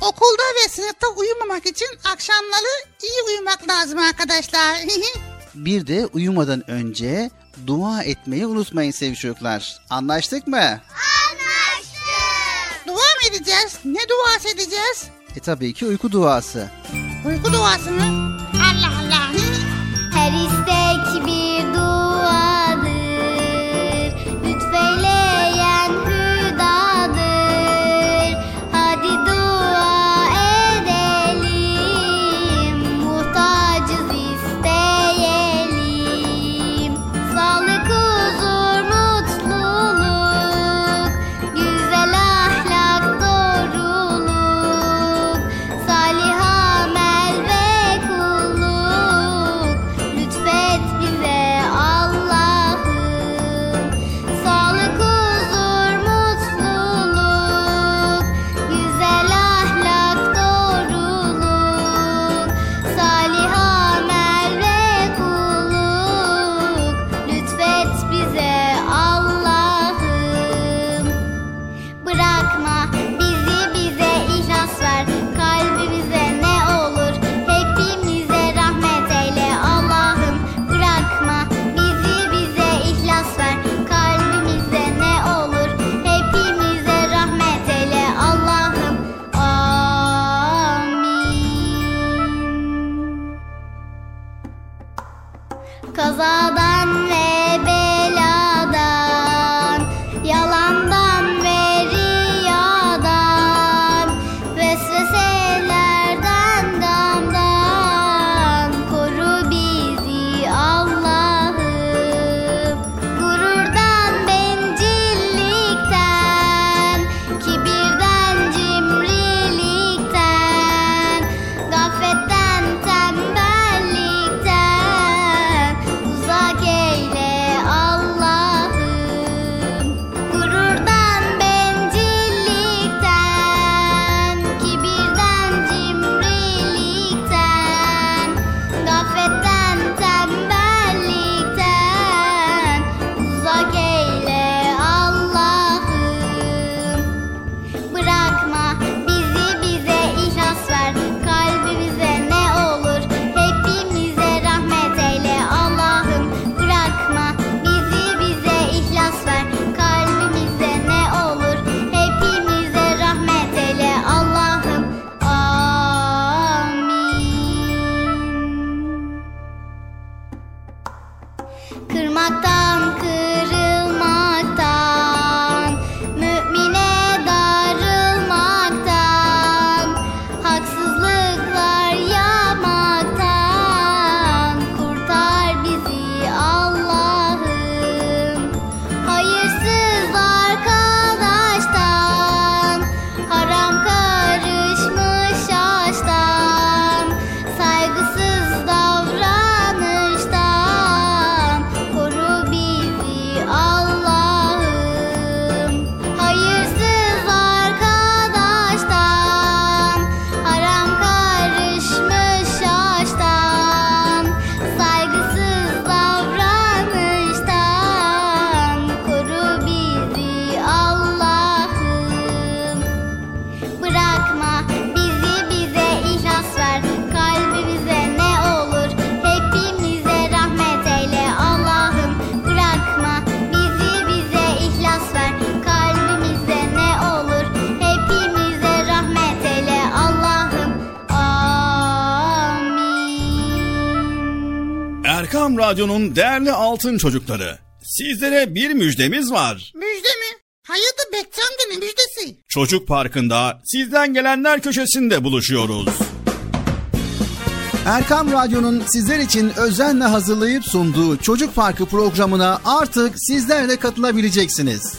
Okulda ve sınıfta uyumamak için akşamları iyi uyumak lazım arkadaşlar. Bir de uyumadan önce dua etmeyi unutmayın sevgili çocuklar. Anlaştık mı? Anlaştık. Dua mı edeceğiz? Ne duası edeceğiz? E tabii ki uyku duası. Uyku duası mı? Allah Allah. Her istek Radyo'nun değerli altın çocukları. Sizlere bir müjdemiz var. Müjde mi? Hayırdır Bekçi amca ne müjdesi? Çocuk Parkı'nda sizden gelenler köşesinde buluşuyoruz. Erkam Radyo'nun sizler için özenle hazırlayıp sunduğu Çocuk Parkı programına artık sizler de katılabileceksiniz. Nasıl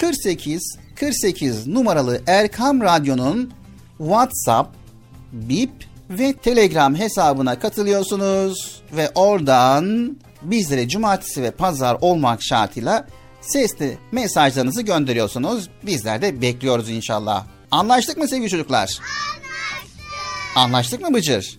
48 48 numaralı Erkam Radyo'nun WhatsApp, Bip ve Telegram hesabına katılıyorsunuz ve oradan bizlere cumartesi ve pazar olmak şartıyla sesli mesajlarınızı gönderiyorsunuz. Bizler de bekliyoruz inşallah. Anlaştık mı sevgili çocuklar? Anlaştık. Anlaştık mı Bıcır?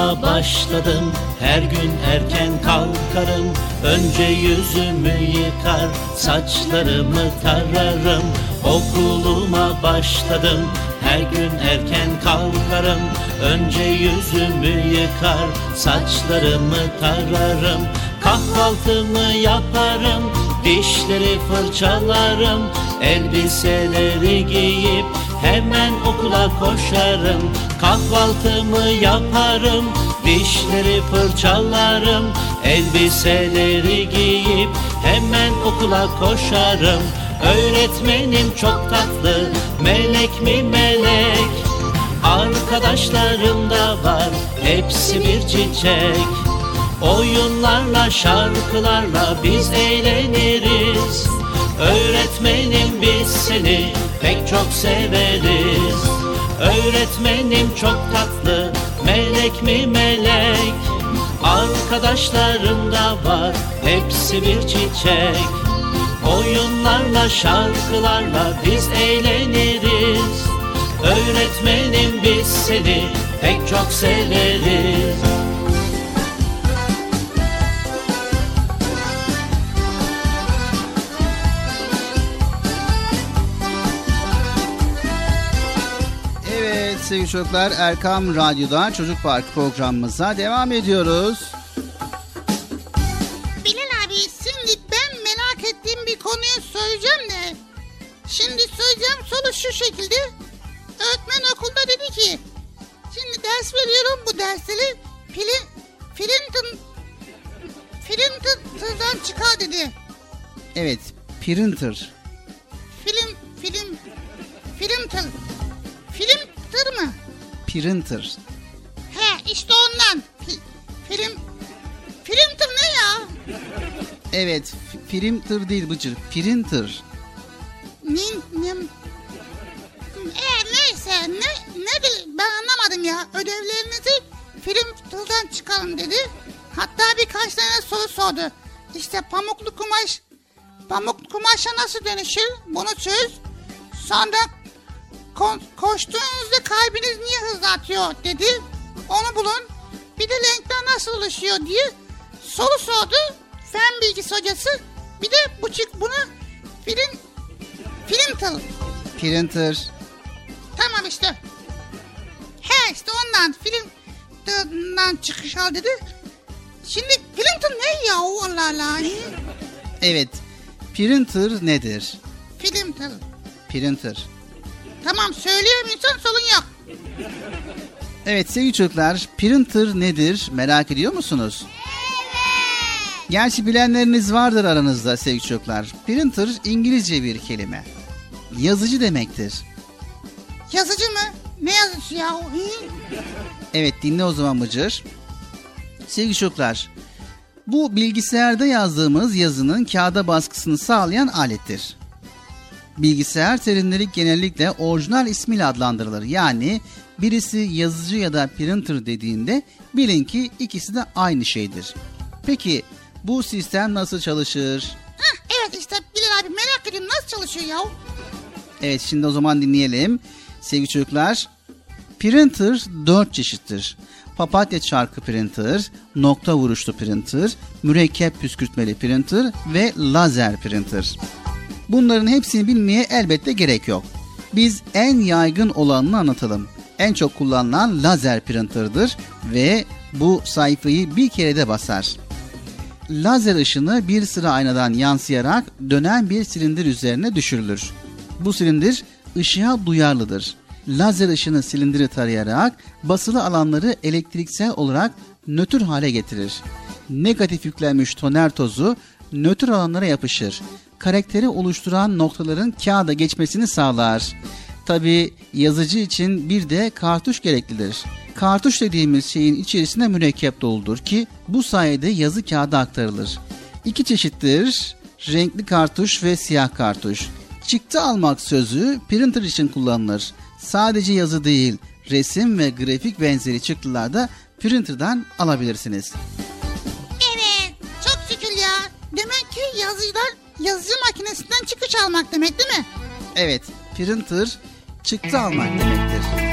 Okuluma başladım. Her gün erken kalkarım. Önce yüzümü yıkar saçlarımı tararım. Okuluma başladım. Her gün erken kalkarım. Önce yüzümü yıkar saçlarımı tararım. Kahvaltımı yaparım dişleri fırçalarım. Elbiseleri giyip hemen okula koşarım Kahvaltımı yaparım dişleri fırçalarım Elbiseleri giyip hemen okula koşarım. Öğretmenim çok tatlı melek mi melek? Arkadaşlarım da var hepsi bir çiçek. Oyunlarla şarkılarla biz eğleniriz Öğretmenim biz seni pek çok severiz. Öğretmenim çok tatlı melek mi melek? Arkadaşlarım da var hepsi bir çiçek. Oyunlarla şarkılarla biz eğleniriz. Öğretmenim biz seni pek çok severiz sevgili çocuklar Erkam Radyo'da Çocuk Park programımıza devam ediyoruz. Bilal abi şimdi ben merak ettiğim bir konuyu söyleyeceğim de. Şimdi söyleyeceğim soru şu şekilde. Öğretmen okulda dedi ki. Şimdi ders veriyorum. Bu dersleri filin, Filinton, Filinton'dan çıkar dedi. Evet, printer. Film, film, Filinton. Filinter mı? Printer. He işte ondan. Fi, film, Filinton ne ya? Evet, printer değil Bıcır, printer. Nin, nim. E neyse ne ne bil- ben anlamadım ya. Ödevlerinizi film tıldan çıkarın dedi. Hatta birkaç tane soru sordu. İşte pamuklu kumaş pamuklu kumaşa nasıl dönüşür? Bunu çöz. Sonra ko- koştuğunuzda kalbiniz niye hızlı atıyor dedi. Onu bulun. Bir de renkler nasıl oluşuyor diye soru sordu. Fen bilgisi hocası. Bir de bu çık bunu film film tıl. Printer. Tamam işte. He işte ondan film tılından çıkış al dedi. Şimdi tıl ne ya Allah Allah. Evet, printer nedir? Tıl. Printer. Tamam söyleyemiyorsan sorun yok. Evet sevgili çocuklar, printer nedir merak ediyor musunuz? Gerçi bilenleriniz vardır aranızda sevgili çocuklar. Printer İngilizce bir kelime. Yazıcı demektir. Yazıcı mı? Ne yazıcı ya? Evet dinle o zaman Bıcır. Sevgili çocuklar, bu bilgisayarda yazdığımız yazının kağıda baskısını sağlayan alettir. Bilgisayar terimleri genellikle orijinal ismiyle adlandırılır. Yani birisi yazıcı ya da printer dediğinde bilin ki ikisi de aynı şeydir. Peki bu sistem nasıl çalışır? Heh, evet işte Bilal abi merak ediyorum nasıl çalışıyor ya? Evet şimdi o zaman dinleyelim. Sevgili çocuklar, printer dört çeşittir. Papatya çarkı printer, nokta vuruşlu printer, mürekkep püskürtmeli printer ve lazer printer. Bunların hepsini bilmeye elbette gerek yok. Biz en yaygın olanını anlatalım. En çok kullanılan lazer printer'dır ve bu sayfayı bir kerede basar. Lazer ışını bir sıra aynadan yansıyarak dönen bir silindir üzerine düşürülür. Bu silindir ışığa duyarlıdır. Lazer ışını silindiri tarayarak basılı alanları elektriksel olarak nötr hale getirir. Negatif yüklenmiş toner tozu nötr alanlara yapışır. Karakteri oluşturan noktaların kağıda geçmesini sağlar. Tabi yazıcı için bir de kartuş gereklidir. Kartuş dediğimiz şeyin içerisine mürekkep doldur ki bu sayede yazı kağıda aktarılır. İki çeşittir. Renkli kartuş ve siyah kartuş. Çıktı almak sözü printer için kullanılır. Sadece yazı değil, resim ve grafik benzeri çıktılar da printer'dan alabilirsiniz. Evet çok şükür ya. Demek ki yazıcılar yazıcı makinesinden çıkış almak demek değil mi? Evet, printer çıktı almak demektir.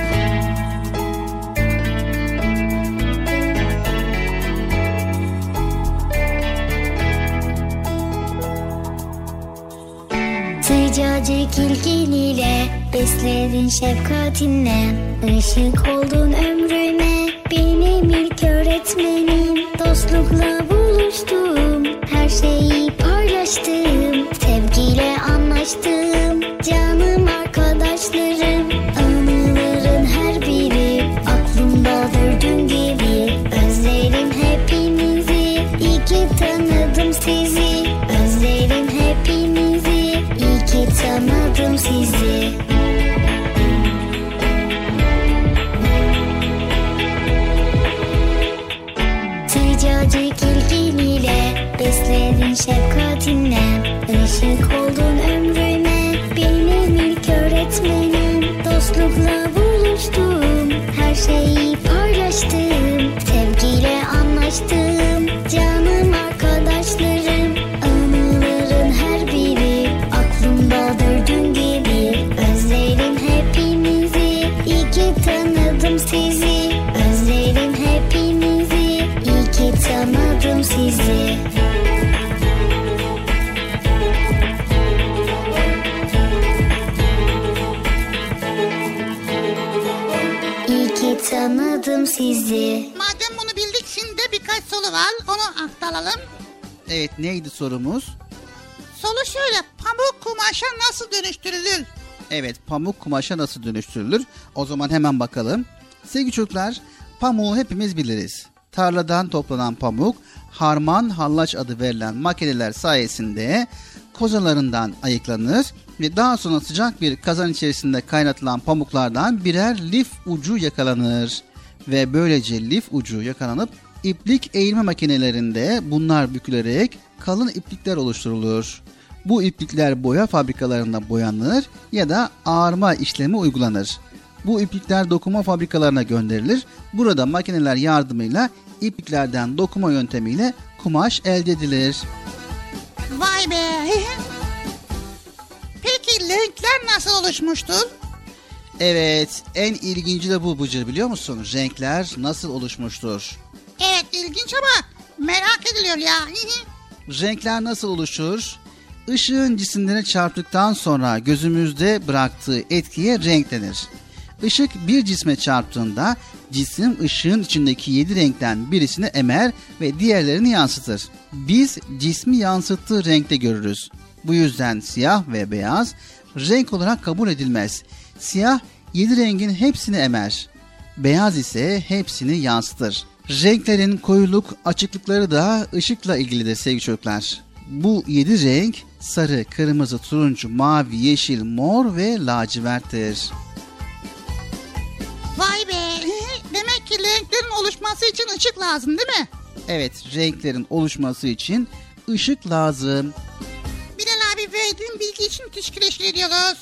Sıcacık ilgiliyle besledin şefkatinle Işık oldun ömrüme benim ilk öğretmenim Dostlukla buluştum her şeyi paylaştım Sevgiyle anlaştım canım arkadaşlarım Anıların her biri aklımdadır dün gibi Özlerim hepinizi iyi ki tanıdım sizi şefkatinle Işık oldun ömrüme benim ilk öğretmenim. Dostlukla buluştum. Her şeyi paylaştım. Sevgiyle anlaştım sizi Madem bunu bildik şimdi de birkaç soru var onu aktaralım. Evet, neydi sorumuz? Soru şöyle pamuk kumaşa nasıl dönüştürülür? Evet, pamuk kumaşa nasıl dönüştürülür? O zaman hemen bakalım. Sevgili çocuklar, pamuğu hepimiz biliriz. Tarladan toplanan pamuk, harman hallaç adı verilen makineler sayesinde kozalarından ayıklanır ve daha sonra sıcak bir kazan içerisinde kaynatılan pamuklardan birer lif ucu yakalanır. Ve böylece lif ucu yakalanıp iplik eğilme makinelerinde bunlar bükülerek kalın iplikler oluşturulur. Bu iplikler boya fabrikalarında boyanır ya da ağarma işlemi uygulanır. Bu iplikler dokuma fabrikalarına gönderilir. Burada makineler yardımıyla ipliklerden dokuma yöntemiyle kumaş elde edilir. Vay be. Peki renkler nasıl oluşmuştur? Evet, en ilginci de bu Bıcır biliyor musun? Renkler nasıl oluşmuştur? Evet ilginç ama merak ediliyor ya. Renkler nasıl oluşur? Işığın cisimlere çarptıktan sonra gözümüzde bıraktığı etkiye renk denir. Işık bir cisme çarptığında cisim ışığın içindeki yedi renkten birisini emer ve diğerlerini yansıtır. Biz cismi yansıttığı renkte görürüz. Bu yüzden siyah ve beyaz renk olarak kabul edilmez. Siyah yedi rengin hepsini emer. Beyaz ise hepsini yansıtır. Renklerin koyuluk açıklıkları da ışıkla ilgilidir sevgili çocuklar. Bu yedi renk sarı, kırmızı, turuncu, mavi, yeşil, mor ve laciverttir. Vay be. Demek ki renklerin oluşması için ışık lazım değil mi? Evet, renklerin oluşması için ışık lazım. Bilal abi verdiğin bilgi için teşekkür ediyoruz.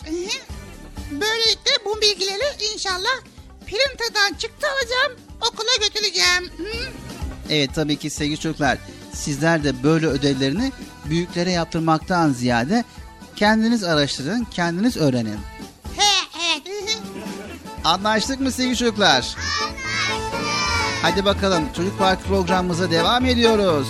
Böylelikle bu bilgileri inşallah printer'dan çıktı alacağım, okula götüreceğim. Evet tabii ki sevgili çocuklar, sizler de böyle ödevlerini büyüklere yaptırmaktan ziyade kendiniz araştırın, kendiniz öğrenin. He evet. Anlaştık mı sevgili çocuklar? Hadi bakalım Çocuk Park programımıza devam ediyoruz.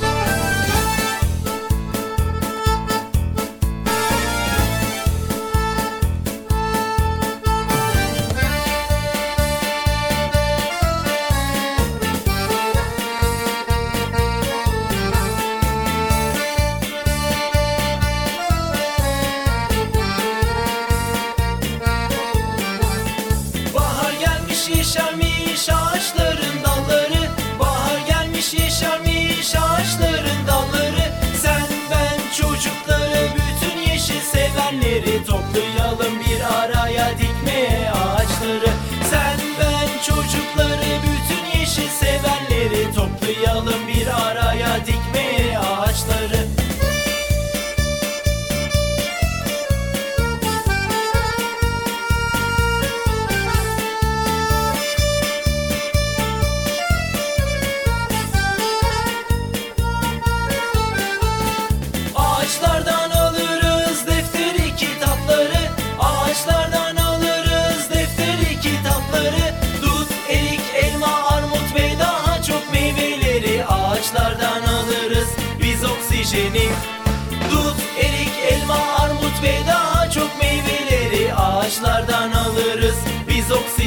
Sevenleri Toplayalım bir araya dikmeye ağaçları. Sen ben çocukları bütün yeşil sevenleri Toplayalım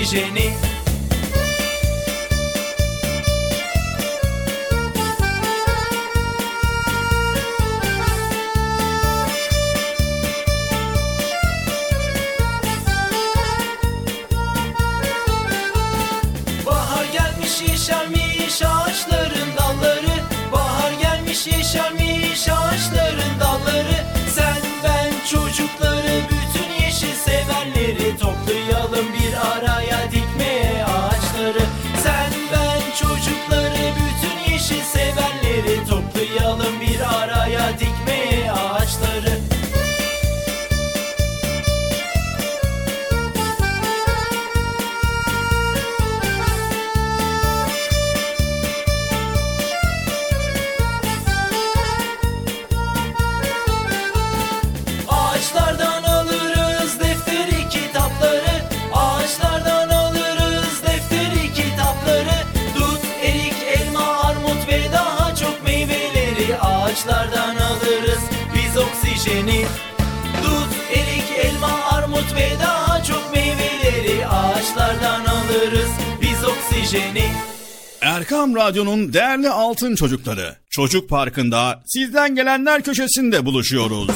biz oksijeni Radyo'nun değerli altın çocukları. Çocuk Parkı'nda sizden gelenler köşesinde buluşuyoruz.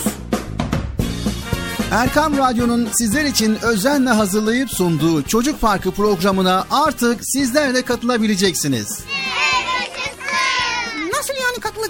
Erkam Radyo'nun sizler için özenle hazırlayıp sunduğu Çocuk Parkı programına artık sizler de katılabileceksiniz. Nasıl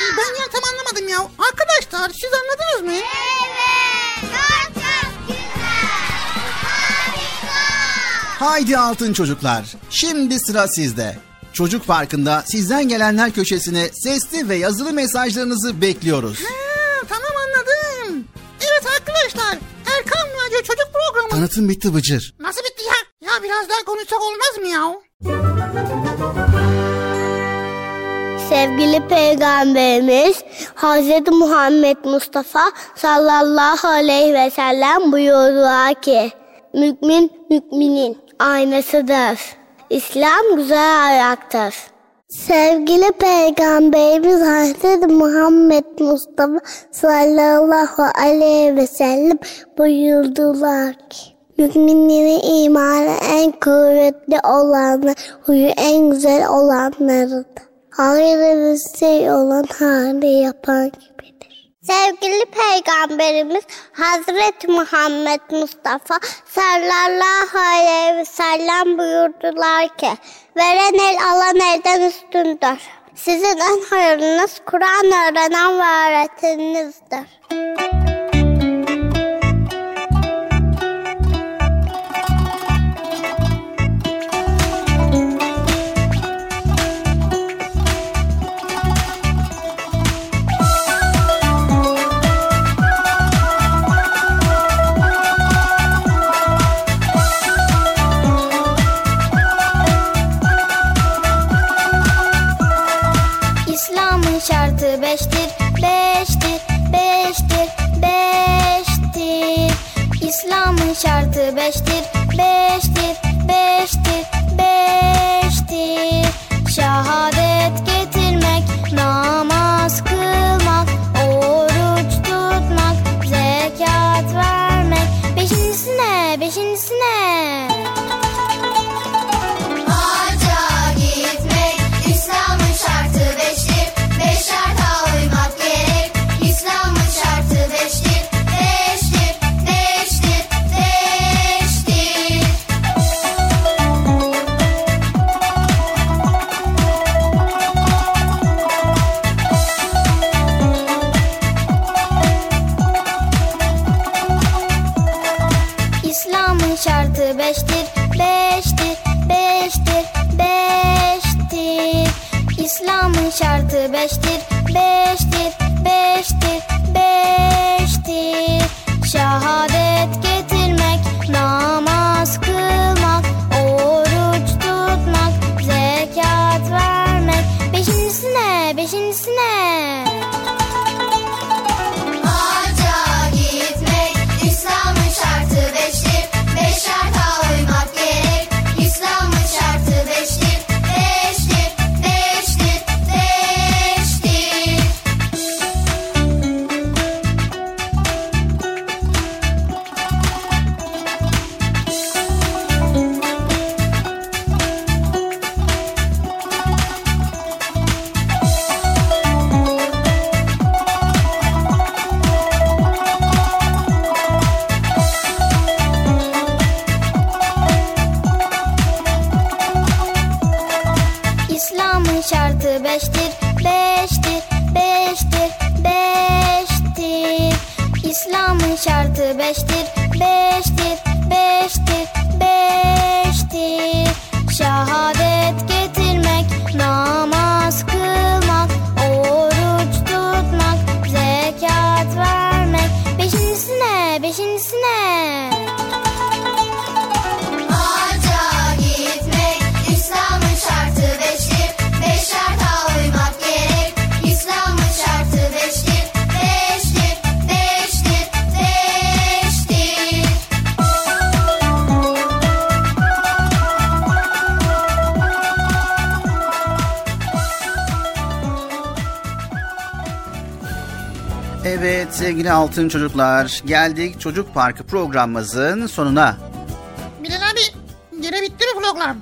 Ben ya tam anlamadım ya. Arkadaşlar siz anladınız mı? Evet. Çok çok güzel. Harika. Haydi altın çocuklar. Şimdi sıra sizde. Çocuk Parkı'nda sizden gelenler köşesine sesli ve yazılı mesajlarınızı bekliyoruz. Ha, tamam anladım. Evet arkadaşlar Erkan Radyo Çocuk Programı. Tanıtım bitti Bıcır. Nasıl bitti ya? Ya biraz daha konuşsak olmaz mı ya? Sevgili Peygamberimiz Hz. Muhammed Mustafa sallallahu aleyhi ve sellem buyurdular ki Mümin müminin aynasıdır. İslam güzel ayaktır. Sevgili Peygamberimiz Hz. Muhammed Mustafa sallallahu aleyhi ve sellem buyurdular ki Müminlerin imanı en kuvvetli olanı, huyu en güzel olanlarıdır. Şey olan hali yapan gibidir. Sevgili Peygamberimiz Hazreti Muhammed Mustafa sallallahu aleyhi ve sellem buyurdular ki Veren el alan elden üstündür. Sizin en hayırlınız Kur'an öğrenen ve öğreteninizdir. İslam'ın İslam'ın şartı beştir, beştir, beştir, İslam'ın şartı beştir, beştir, beştir, sevgili altın çocuklar geldik çocuk parkı programımızın sonuna. Bilal abi gene bitti mi program?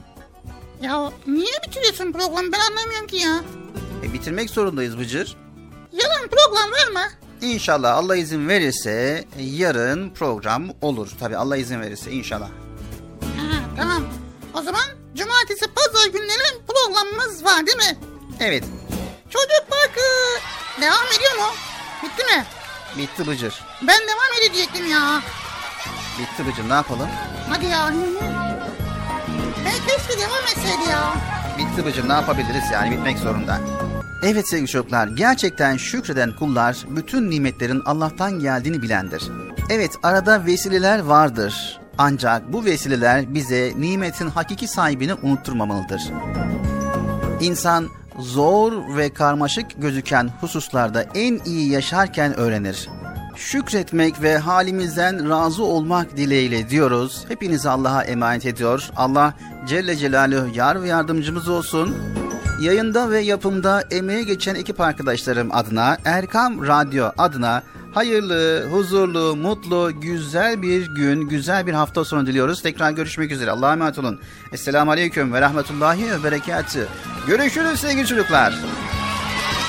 Ya niye bitiriyorsun programı ben anlamıyorum ki ya. E, bitirmek zorundayız Bıcır. Yarın program var mı? İnşallah Allah izin verirse yarın program olur. Tabi Allah izin verirse inşallah. Ha, tamam. O zaman cumartesi pazar günleri programımız var değil mi? Evet Çocuk parkı devam ediyor mu? Bitti mi? Bitti Bıcır. Ben devam edecektim ya. Bitti Bıcır ne yapalım? Hadi ya. Ben keşke devam etseydi ya. Bitti Bıcır ne yapabiliriz yani bitmek zorunda. Evet sevgili çocuklar gerçekten şükreden kullar bütün nimetlerin Allah'tan geldiğini bilendir. Evet arada vesileler vardır. Ancak bu vesileler bize nimetin hakiki sahibini unutturmamalıdır. İnsan zor ve karmaşık gözüken hususlarda en iyi yaşarken öğrenir. Şükretmek ve halimizden razı olmak dileğiyle diyoruz. Hepinizi Allah'a emanet ediyor. Allah Celle Celaluhu yar ve yardımcımız olsun. Yayında ve yapımda emeğe geçen ekip arkadaşlarım adına Erkam Radyo adına hayırlı, huzurlu, mutlu, güzel bir gün, güzel bir hafta sonu diliyoruz. Tekrar görüşmek üzere. Allah'a emanet olun. Esselamu Aleyküm ve Rahmetullahi ve Berekatü. Görüşürüz sevgili çocuklar.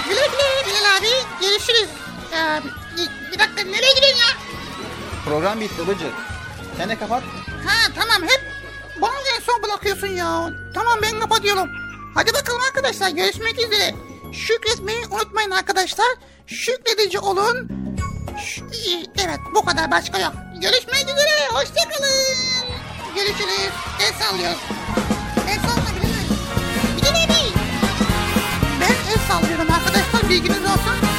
Güle güle Bilal abi. Görüşürüz. Ee, bir, dakika nereye gidiyorsun ya? Program bitti Bıcır. Sen de kapat. Ha tamam hep bana en son bırakıyorsun ya. Tamam ben kapatıyorum. Hadi bakalım arkadaşlar görüşmek üzere. Şükretmeyi unutmayın arkadaşlar. Şükredici olun. Evet bu kadar başka yok. Görüşmek üzere. Hoşçakalın. Görüşürüz. El sallıyoruz. El salla Bilal. Bilal abi. Ben el sallıyorum arkadaşlar bilginiz olsun.